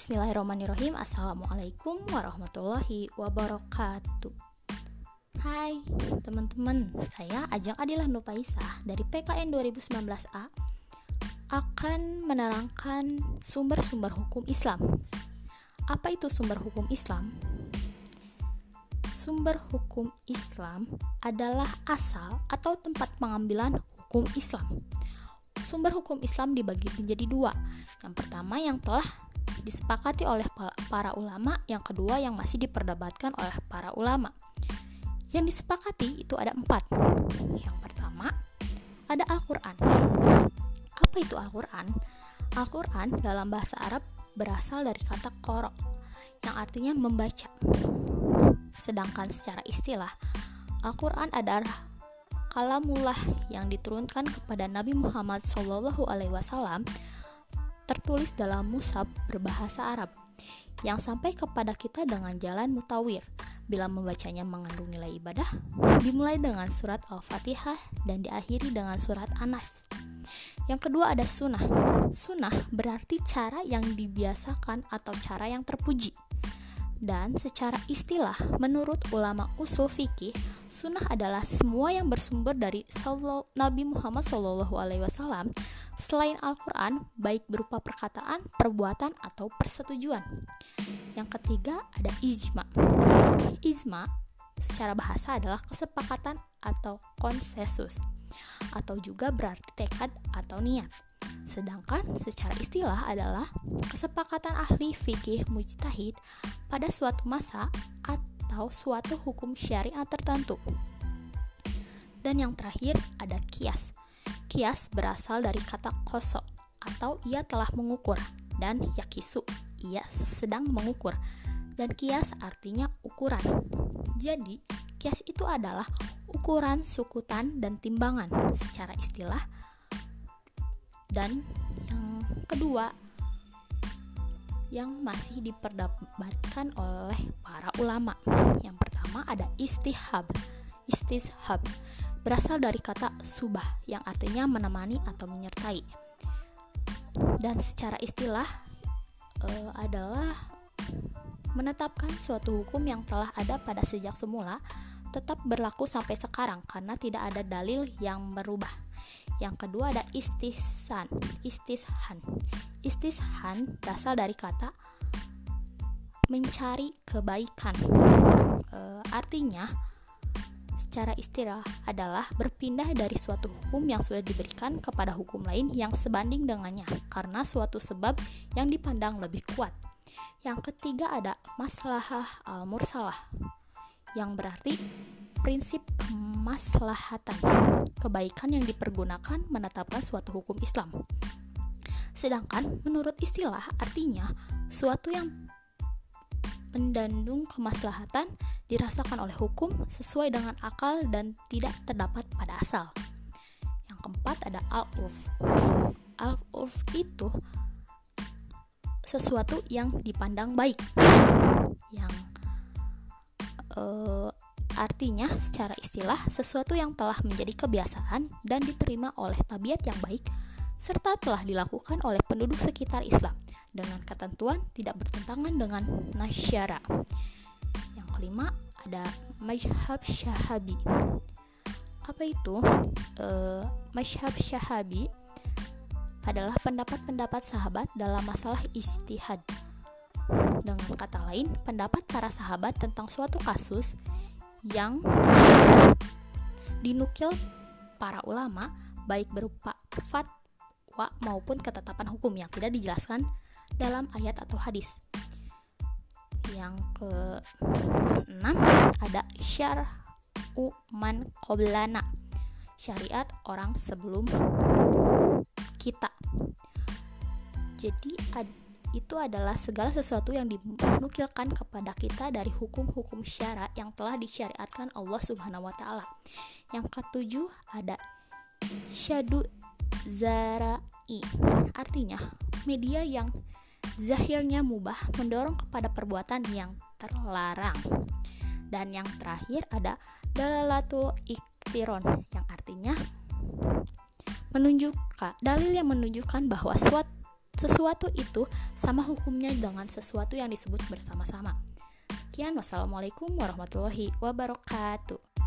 Bismillahirrahmanirrahim. Assalamualaikum warahmatullahi wabarakatuh. Hai teman-teman. Saya Ajeng Adilah Nupaisah Dari PKN 2019A Akan menerangkan sumber-sumber hukum Islam. Apa itu sumber hukum Islam? Sumber hukum Islam adalah asal atau tempat pengambilan hukum Islam. Sumber hukum Islam dibagi menjadi dua. Yang pertama yang telah disepakati oleh para ulama, yang kedua yang masih diperdebatkan oleh para ulama. Yang disepakati itu ada empat. Yang pertama ada Al-Quran. Apa itu Al-Quran? Al-Quran dalam bahasa Arab berasal dari kata korok yang artinya membaca. Sedangkan secara istilah, Al-Quran adalah kalamullah yang diturunkan kepada Nabi Muhammad SAW tertulis dalam musab berbahasa Arab yang sampai kepada kita dengan jalan mutawir. Bila membacanya mengandung nilai ibadah dimulai dengan surat Al-Fatihah dan diakhiri dengan surat Anas. Yang kedua ada sunnah. Sunnah berarti cara yang dibiasakan atau cara yang terpuji. Dan secara istilah, menurut ulama usul fikih, sunnah adalah semua yang bersumber dari Nabi Muhammad SAW selain Al-Quran, baik berupa perkataan, perbuatan, atau persetujuan. Yang ketiga ada ijma. Ijma secara bahasa adalah kesepakatan atau konsensus, atau juga berarti tekad atau niat Sedangkan secara istilah adalah kesepakatan ahli fikih mujtahid pada suatu masa atau suatu hukum syariat tertentu. Dan yang terakhir ada kias. Kias berasal dari kata kosok atau ia telah mengukur dan yakisu ia sedang mengukur dan kias artinya ukuran. Jadi, kias itu adalah ukuran, sukutan, dan timbangan secara istilah dan yang kedua yang masih diperdebatkan oleh para ulama. Yang pertama ada istihab. Istishab berasal dari kata subah yang artinya menemani atau menyertai. Dan secara istilah e, adalah menetapkan suatu hukum yang telah ada pada sejak semula tetap berlaku sampai sekarang karena tidak ada dalil yang berubah. Yang kedua ada istihsan, istishan. Istishan berasal dari kata mencari kebaikan. E, artinya secara istilah adalah berpindah dari suatu hukum yang sudah diberikan kepada hukum lain yang sebanding dengannya karena suatu sebab yang dipandang lebih kuat. Yang ketiga ada maslahah al-mursalah yang berarti prinsip kemaslahatan, kebaikan yang dipergunakan menetapkan suatu hukum Islam. Sedangkan menurut istilah artinya suatu yang mendandung kemaslahatan dirasakan oleh hukum sesuai dengan akal dan tidak terdapat pada asal. Yang keempat ada al-urf. Al-urf itu sesuatu yang dipandang baik. Yang uh, artinya secara istilah sesuatu yang telah menjadi kebiasaan dan diterima oleh tabiat yang baik serta telah dilakukan oleh penduduk sekitar Islam dengan ketentuan tidak bertentangan dengan nasyara. Yang kelima ada mazhab syahabi. Apa itu? E, mazhab syahabi adalah pendapat-pendapat sahabat dalam masalah istihad dengan kata lain, pendapat para sahabat tentang suatu kasus yang dinukil para ulama baik berupa fatwa maupun ketetapan hukum yang tidak dijelaskan dalam ayat atau hadis. Yang ke-6 ada syar'u man qoblana. Syariat orang sebelum kita. Jadi ada itu adalah segala sesuatu yang dinukilkan kepada kita dari hukum-hukum syara yang telah disyariatkan Allah Subhanahu wa taala. Yang ketujuh ada syadu zarai. Artinya, media yang zahirnya mubah mendorong kepada perbuatan yang terlarang. Dan yang terakhir ada dalalatul iktiron yang artinya menunjukkan dalil yang menunjukkan bahwa suatu sesuatu itu sama hukumnya dengan sesuatu yang disebut bersama-sama. Sekian, wassalamualaikum warahmatullahi wabarakatuh.